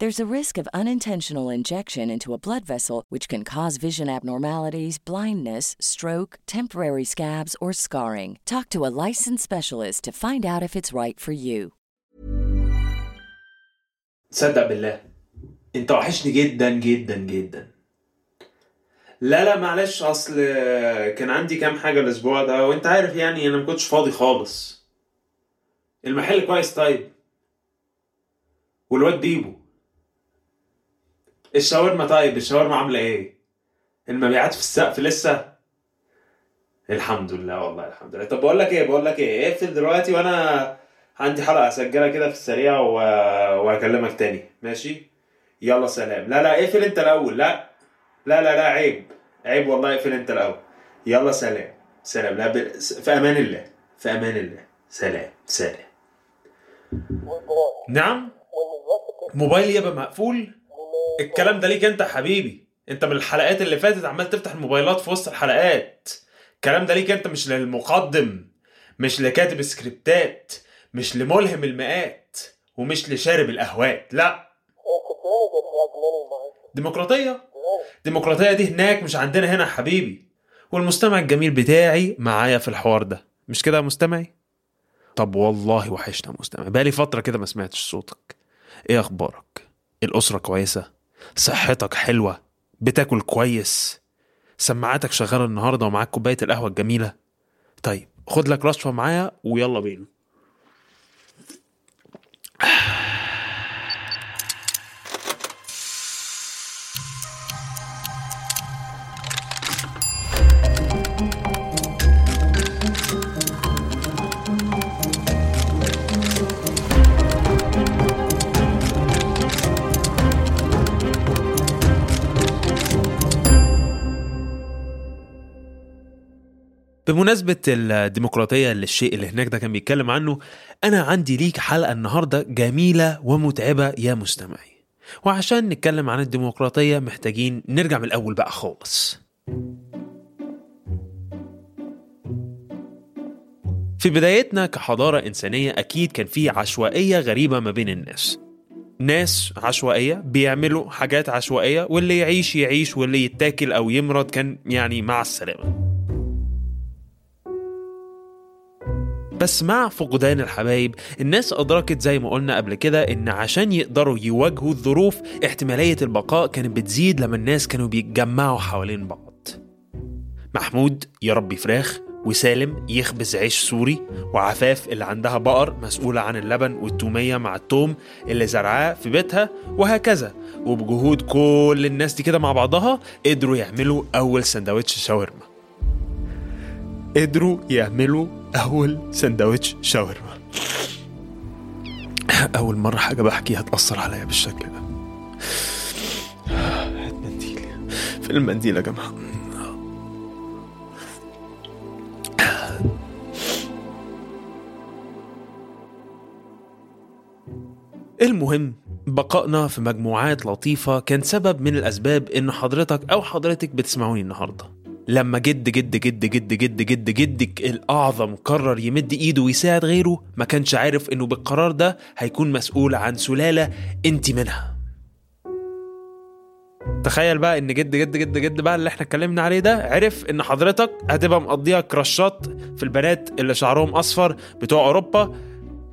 There's a risk of unintentional injection into a blood vessel, which can cause vision abnormalities, blindness, stroke, temporary scabs, or scarring. Talk to a licensed specialist to find out if it's right for you. تصدق بالله انت وحشني جدا جدا جدا لا لا معلش اصل كان عندي كام حاجه الاسبوع ده وانت عارف يعني انا ما كنتش فاضي خالص المحل كويس طيب والواد بيبو الشاورما طيب الشاورما عاملة إيه؟ المبيعات في السقف لسه؟ الحمد لله والله الحمد لله. طب بقول لك إيه بقول لك إيه اقفل دلوقتي وأنا عندي حلقة أسجلها كده في السريع و... وأكلمك تاني. ماشي؟ يلا سلام. لا لا اقفل أنت الأول. لا لا لا لا عيب. عيب والله اقفل أنت الأول. يلا سلام. سلام. لا ب... في أمان الله. في أمان الله. سلام. سلام. نعم؟ موبايلي يبقى مقفول؟ الكلام ده ليك انت حبيبي. انت من الحلقات اللي فاتت عمال تفتح الموبايلات في وسط الحلقات. الكلام ده ليك انت مش للمقدم مش لكاتب السكريبتات مش لملهم المئات ومش لشارب الاهوات لا. ديمقراطية. ديمقراطية دي هناك مش عندنا هنا حبيبي. والمستمع الجميل بتاعي معايا في الحوار ده. مش كده يا مستمعي؟ طب والله وحشنا مستمع. بقالي فترة كده ما سمعتش صوتك. إيه أخبارك؟ الأسرة كويسة؟ صحتك حلوة بتاكل كويس سماعاتك شغالة النهاردة ومعاك كوباية القهوة الجميلة. طيب خد لك رشفة معايا ويلا بينا. بمناسبة الديمقراطية اللي الشيء اللي هناك ده كان بيتكلم عنه أنا عندي ليك حلقة النهاردة جميلة ومتعبة يا مستمعي. وعشان نتكلم عن الديمقراطية محتاجين نرجع من الأول بقى خالص. في بدايتنا كحضارة إنسانية أكيد كان في عشوائية غريبة ما بين الناس. ناس عشوائية بيعملوا حاجات عشوائية واللي يعيش يعيش واللي يتاكل أو يمرض كان يعني مع السلامة. بس مع فقدان الحبايب الناس أدركت زي ما قلنا قبل كده إن عشان يقدروا يواجهوا الظروف احتمالية البقاء كانت بتزيد لما الناس كانوا بيتجمعوا حوالين بعض. محمود يربي فراخ وسالم يخبز عيش سوري وعفاف اللي عندها بقر مسؤولة عن اللبن والتومية مع التوم اللي زرعاه في بيتها وهكذا. وبجهود كل الناس دي كده مع بعضها قدروا يعملوا أول سندوتش شاورما. قدروا يعملوا أول سندوتش شاورما. أول مرة حاجة بحكي هتأثر عليا بالشكل ده. هات منديل. فين المنديل يا جماعة. المهم بقائنا في مجموعات لطيفة كان سبب من الأسباب إن حضرتك أو حضرتك بتسمعوني النهاردة. لما جد جد جد جد جد جد جدك الأعظم قرر يمد إيده ويساعد غيره ما كانش عارف إنه بالقرار ده هيكون مسؤول عن سلالة أنت منها. تخيل بقى إن جد جد جد جد بقى اللي إحنا اتكلمنا عليه ده عرف إن حضرتك هتبقى مقضيها كراشات في البنات اللي شعرهم أصفر بتوع أوروبا.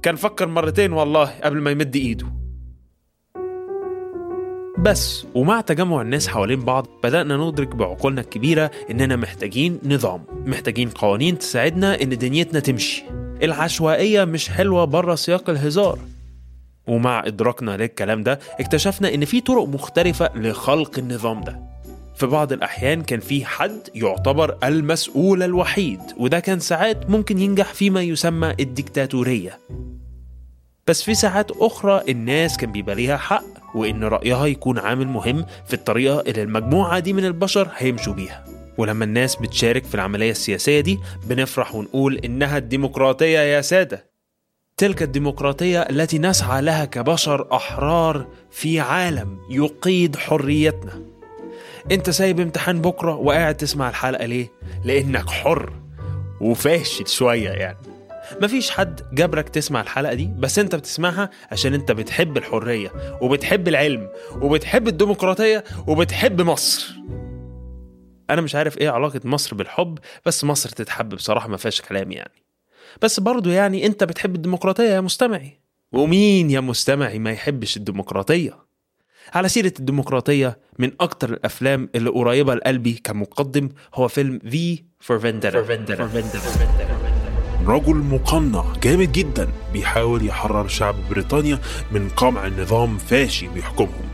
كان فكر مرتين والله قبل ما يمد إيده. بس ومع تجمع الناس حوالين بعض بدأنا ندرك بعقولنا الكبيرة إننا محتاجين نظام محتاجين قوانين تساعدنا إن دنيتنا تمشي. العشوائية مش حلوة بره سياق الهزار. ومع إدراكنا للكلام ده اكتشفنا إن في طرق مختلفة لخلق النظام ده. في بعض الأحيان كان في حد يعتبر المسؤول الوحيد وده كان ساعات ممكن ينجح فيما يسمى الديكتاتورية. بس في ساعات أخرى الناس كان بيبقى ليها حق وإن رأيها يكون عامل مهم في الطريقة اللي المجموعة دي من البشر هيمشوا بيها. ولما الناس بتشارك في العملية السياسية دي بنفرح ونقول إنها الديمقراطية يا سادة. تلك الديمقراطية التي نسعى لها كبشر أحرار في عالم يقيد حريتنا. أنت سايب امتحان بكرة وقاعد تسمع الحلقة ليه؟ لأنك حر وفاشل شوية يعني. مفيش حد جبرك تسمع الحلقة دي بس انت بتسمعها عشان انت بتحب الحرية وبتحب العلم وبتحب الديمقراطية وبتحب مصر. أنا مش عارف إيه علاقة مصر بالحب بس مصر تتحب بصراحة ما فيهاش كلام يعني. بس برضو يعني انت بتحب الديمقراطية يا مستمعي. ومين يا مستمعي ما يحبش الديمقراطية؟ على سيرة الديمقراطية من أكتر الأفلام اللي قريبة لقلبي كمقدم هو فيلم في فور فيندرا رجل مقنع جامد جدا بيحاول يحرر شعب بريطانيا من قمع نظام فاشي بيحكمهم.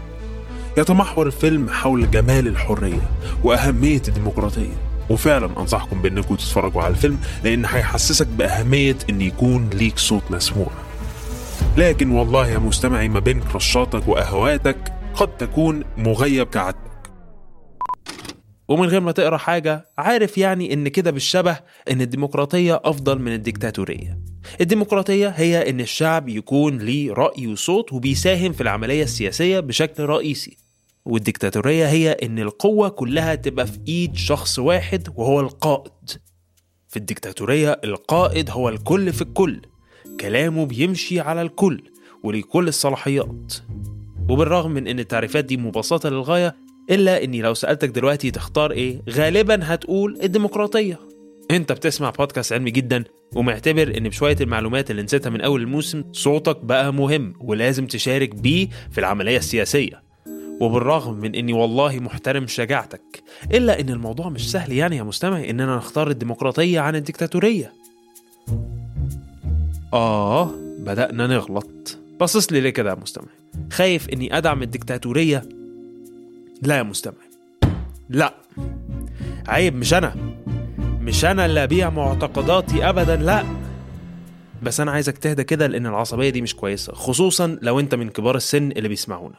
يتمحور الفيلم حول جمال الحرية وأهمية الديمقراطية. وفعلا أنصحكم بأنكم تتفرجوا على الفيلم لأن هيحسسك بأهمية أن يكون ليك صوت مسموع. لكن والله يا مستمعي ما بين كرشاتك وأهواتك قد تكون مغيب كعادتك. ومن غير ما تقرأ حاجة عارف يعني إن كده بالشبه إن الديمقراطية أفضل من الديكتاتورية. الديمقراطية هي إن الشعب يكون ليه رأي وصوت وبيساهم في العملية السياسية بشكل رئيسي. والديكتاتورية هي إن القوة كلها تبقى في إيد شخص واحد وهو القائد. في الديكتاتورية القائد هو الكل في الكل. كلامه بيمشي على الكل وليه كل الصلاحيات. وبالرغم من إن التعريفات دي مبسطة للغاية إلا إني لو سألتك دلوقتي تختار إيه غالبا هتقول الديمقراطية. إنت بتسمع بودكاست علمي جدا ومعتبر إن بشوية المعلومات اللي نسيتها من أول الموسم صوتك بقى مهم ولازم تشارك بيه في العملية السياسية. وبالرغم من إني والله محترم شجاعتك إلا إن الموضوع مش سهل يعني يا مستمعي إننا نختار الديمقراطية عن الديكتاتورية. آه بدأنا نغلط. باصص لي ليه كده يا مستمع؟ خايف إني أدعم الديكتاتورية لا يا مستمع. لا. عيب مش أنا. مش أنا اللي أبيع معتقداتي أبدا لا. بس أنا عايزك تهدى كده لأن العصبية دي مش كويسة خصوصا لو أنت من كبار السن اللي بيسمعونا.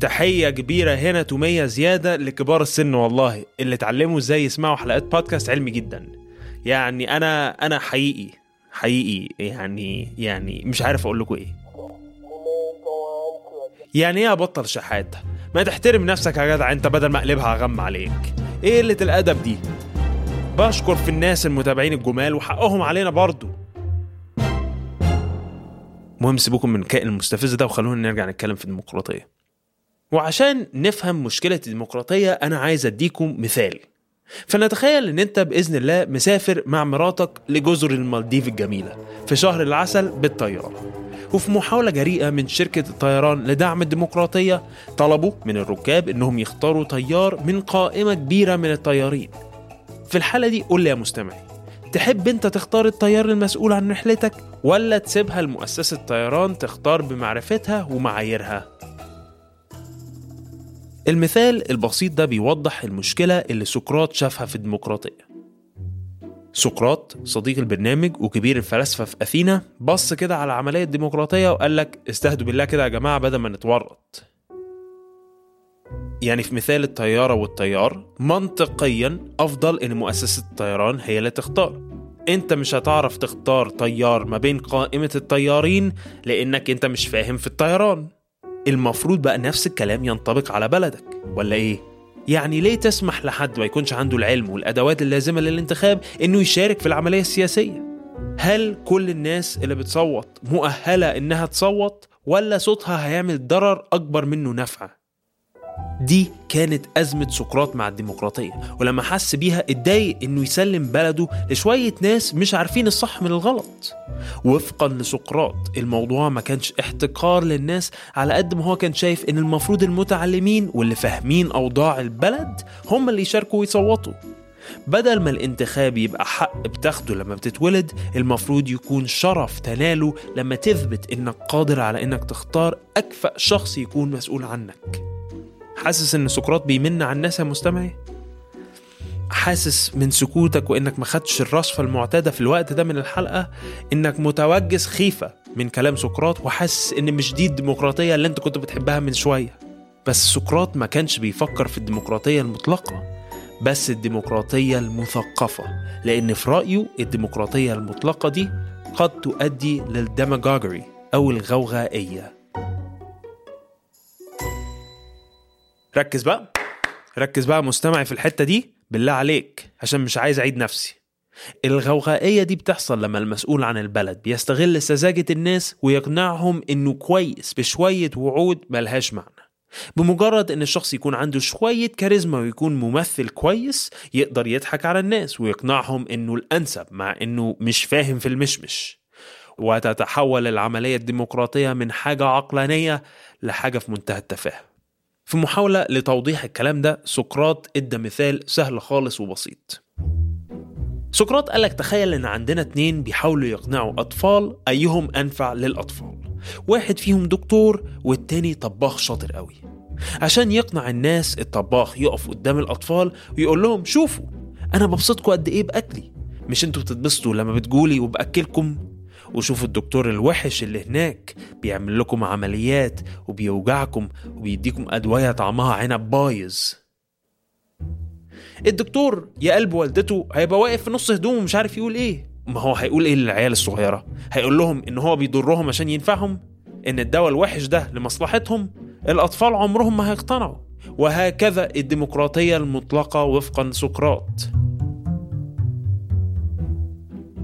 تحية كبيرة هنا تومية زيادة لكبار السن والله اللي اتعلموا إزاي يسمعوا حلقات بودكاست علمي جدا. يعني أنا أنا حقيقي حقيقي يعني يعني مش عارف أقول لكم إيه. يعني إيه أبطل شحات ما تحترم نفسك يا جدع انت بدل ما اقلبها اغم عليك. إيه قلة الأدب دي؟ بشكر في الناس المتابعين الجمال وحقهم علينا برضو. مهم سيبوكم من الكائن المستفز ده وخلونا نرجع نتكلم في الديمقراطية. وعشان نفهم مشكلة الديمقراطية أنا عايز أديكم مثال. فنتخيل إن أنت بإذن الله مسافر مع مراتك لجزر المالديف الجميلة في شهر العسل بالطيارة. وفي محاولة جريئة من شركة الطيران لدعم الديمقراطية طلبوا من الركاب إنهم يختاروا طيار من قائمة كبيرة من الطيارين. في الحالة دي قول لي يا مستمعي تحب أنت تختار الطيار المسؤول عن رحلتك ولا تسيبها لمؤسسة طيران تختار بمعرفتها ومعاييرها؟ المثال البسيط ده بيوضح المشكلة اللي سقراط شافها في الديمقراطية. سقراط صديق البرنامج وكبير الفلاسفة في أثينا بص كده على عملية الديمقراطية وقال لك استهدوا بالله كده يا جماعة بدل ما نتورط. يعني في مثال الطيارة والطيار منطقيا أفضل إن مؤسسة الطيران هي اللي تختار. أنت مش هتعرف تختار طيار ما بين قائمة الطيارين لأنك أنت مش فاهم في الطيران. المفروض بقى نفس الكلام ينطبق على بلدك ولا إيه؟ يعني ليه تسمح لحد ما يكونش عنده العلم والأدوات اللازمة للانتخاب إنه يشارك في العملية السياسية؟ هل كل الناس اللي بتصوت مؤهلة إنها تصوت ولا صوتها هيعمل ضرر أكبر منه نفع؟ دي كانت أزمة سقراط مع الديمقراطية ولما حس بيها اتضايق إنه يسلم بلده لشوية ناس مش عارفين الصح من الغلط. وفقا لسقراط الموضوع ما كانش احتقار للناس على قد ما هو كان شايف إن المفروض المتعلمين واللي فاهمين أوضاع البلد هم اللي يشاركوا ويصوتوا. بدل ما الانتخاب يبقى حق بتاخده لما بتتولد المفروض يكون شرف تناله لما تثبت إنك قادر على إنك تختار أكفأ شخص يكون مسؤول عنك. حاسس إن سقراط بيمن على الناس يا مستمعي؟ حاسس من سكوتك وإنك ما خدتش الرصفة المعتادة في الوقت ده من الحلقة؟ إنك متوجس خيفة من كلام سقراط وحاسس إن مش دي الديمقراطية اللي أنت كنت بتحبها من شوية. بس سقراط ما كانش بيفكر في الديمقراطية المطلقة بس الديمقراطية المثقفة. لأن في رأيه الديمقراطية المطلقة دي قد تؤدي للديماغوجري أو الغوغائية. ركز بقى. ركز بقى مستمعي في الحتة دي. بالله عليك عشان مش عايز أعيد نفسي. الغوغائية دي بتحصل لما المسؤول عن البلد بيستغل سذاجة الناس ويقنعهم إنه كويس بشوية وعود ملهاش معنى. بمجرد إن الشخص يكون عنده شوية كاريزما ويكون ممثل كويس يقدر يضحك على الناس ويقنعهم إنه الأنسب مع إنه مش فاهم في المشمش. وتتحول العملية الديمقراطية من حاجة عقلانية لحاجة في منتهى التفاهة في محاولة لتوضيح الكلام ده سقراط ادى مثال سهل خالص وبسيط. سقراط قالك تخيل إن عندنا اتنين بيحاولوا يقنعوا أطفال أيهم أنفع للأطفال. واحد فيهم دكتور والتاني طباخ شاطر قوي. عشان يقنع الناس الطباخ يقف قدام الأطفال ويقول لهم شوفوا أنا ببسطكم قد إيه بأكلي. مش أنتوا بتتبسطوا لما بتقولي وبأكلكم وشوفوا الدكتور الوحش اللي هناك بيعمل لكم عمليات وبيوجعكم وبيديكم أدوية طعمها عنب بايظ. الدكتور يا قلب والدته هيبقى واقف في نص هدومه مش عارف يقول إيه. ما هو هيقول إيه للعيال الصغيرة؟ هيقول لهم إن هو بيضرهم عشان ينفعهم؟ إن الدواء الوحش ده لمصلحتهم؟ الأطفال عمرهم ما هيقتنعوا. وهكذا الديمقراطية المطلقة وفقا لسقراط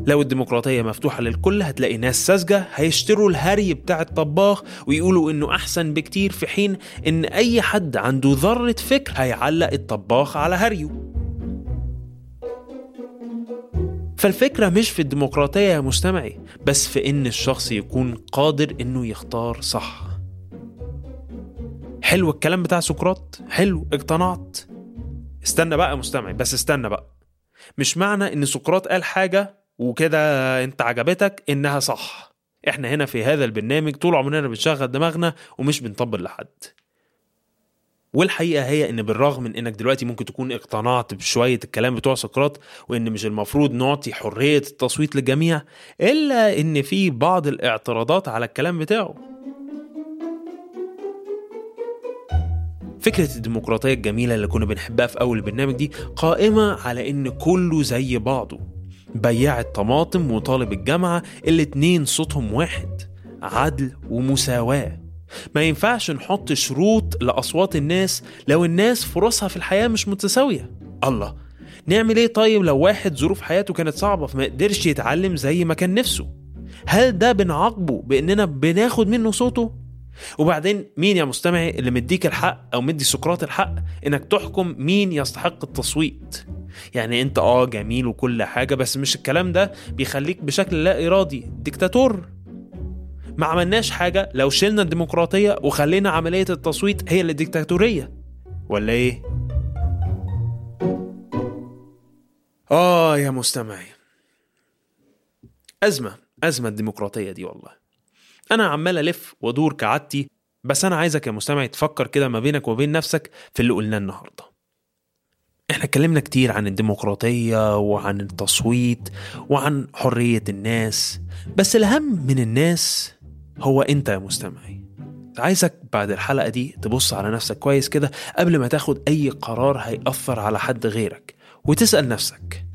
لو الديمقراطية مفتوحة للكل هتلاقي ناس ساذجة هيشتروا الهري بتاع الطباخ ويقولوا إنه أحسن بكتير في حين إن أي حد عنده ذرة فكر هيعلق الطباخ على هريه. فالفكرة مش في الديمقراطية يا مستمعي بس في إن الشخص يكون قادر إنه يختار صح. حلو الكلام بتاع سقراط؟ حلو اقتنعت. استنى بقى مستمعي بس استنى بقى. مش معنى إن سقراط قال حاجة وكده انت عجبتك انها صح. إحنا هنا في هذا البرنامج طول عمرنا بنشغل دماغنا ومش بنطبل لحد. والحقيقة هي إن بالرغم من إنك دلوقتي ممكن تكون اقتنعت بشوية الكلام بتوع سقراط وإن مش المفروض نعطي حرية التصويت للجميع إلا إن في بعض الاعتراضات على الكلام بتاعه. فكرة الديمقراطية الجميلة اللي كنا بنحبها في أول البرنامج دي قائمة على إن كله زي بعضه. بياع الطماطم وطالب الجامعة الاتنين صوتهم واحد عدل ومساواة. ما ينفعش نحط شروط لأصوات الناس لو الناس فرصها في الحياة مش متساوية. الله نعمل إيه طيب لو واحد ظروف حياته كانت صعبة فما قدرش يتعلم زي ما كان نفسه؟ هل ده بنعاقبه بإننا بناخد منه صوته؟ وبعدين مين يا مستمعي اللي مديك الحق أو مدي سقراط الحق إنك تحكم مين يستحق التصويت؟ يعني انت آه جميل وكل حاجة بس مش الكلام ده بيخليك بشكل لا إرادي ديكتاتور. ما عملناش حاجة لو شلنا الديمقراطية وخلينا عملية التصويت هي اللي ديكتاتورية. ولا إيه؟ آه يا مستمعي. أزمة أزمة الديمقراطية دي والله. أنا عمال ألف وأدور كعادتي بس أنا عايزك يا مستمعي تفكر كده ما بينك وبين نفسك في اللي قلناه النهاردة. إحنا اتكلمنا كتير عن الديمقراطية وعن التصويت وعن حرية الناس بس الأهم من الناس هو أنت يا مستمعي عايزك بعد الحلقة دي تبص على نفسك كويس كده قبل ما تاخد أي قرار هيأثر على حد غيرك وتسأل نفسك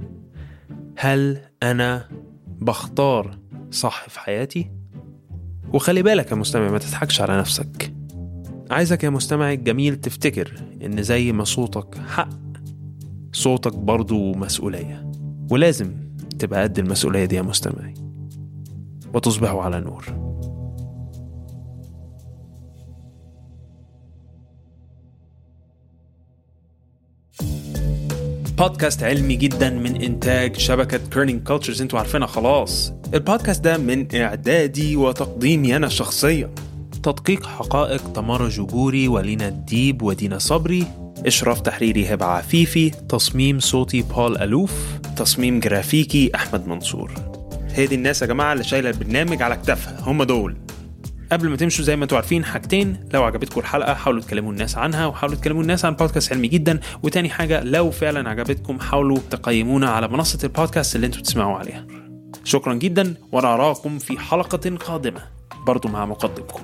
هل أنا بختار صح في حياتي؟ وخلي بالك يا مستمع ما تضحكش على نفسك عايزك يا مستمعي الجميل تفتكر إن زي ما صوتك حق صوتك برضو مسؤولية. ولازم تبقى قد المسؤولية دي يا مستمعي. وتصبحوا على نور. بودكاست علمي جدا من إنتاج شبكة Kerning Cultures أنتوا عارفينها خلاص. البودكاست ده من إعدادي وتقديمي أنا شخصيا. تدقيق حقائق تمارا جبوري ولينا الديب ودينا صبري. إشراف تحريري هبة عفيفي تصميم صوتي بول ألوف تصميم جرافيكي أحمد منصور. هي دي الناس يا جماعة اللي شايلة البرنامج على كتافها هم دول. قبل ما تمشوا زي ما أنتوا عارفين حاجتين. لو عجبتكم الحلقة حاولوا تكلموا الناس عنها وحاولوا تكلموا الناس عن بودكاست علمي جدا. وتاني حاجة لو فعلا عجبتكم حاولوا تقيمونا على منصة البودكاست اللي أنتوا بتسمعوا عليها. شكرا جدا وأنا أراكم في حلقة قادمة برضو مع مقدمكم.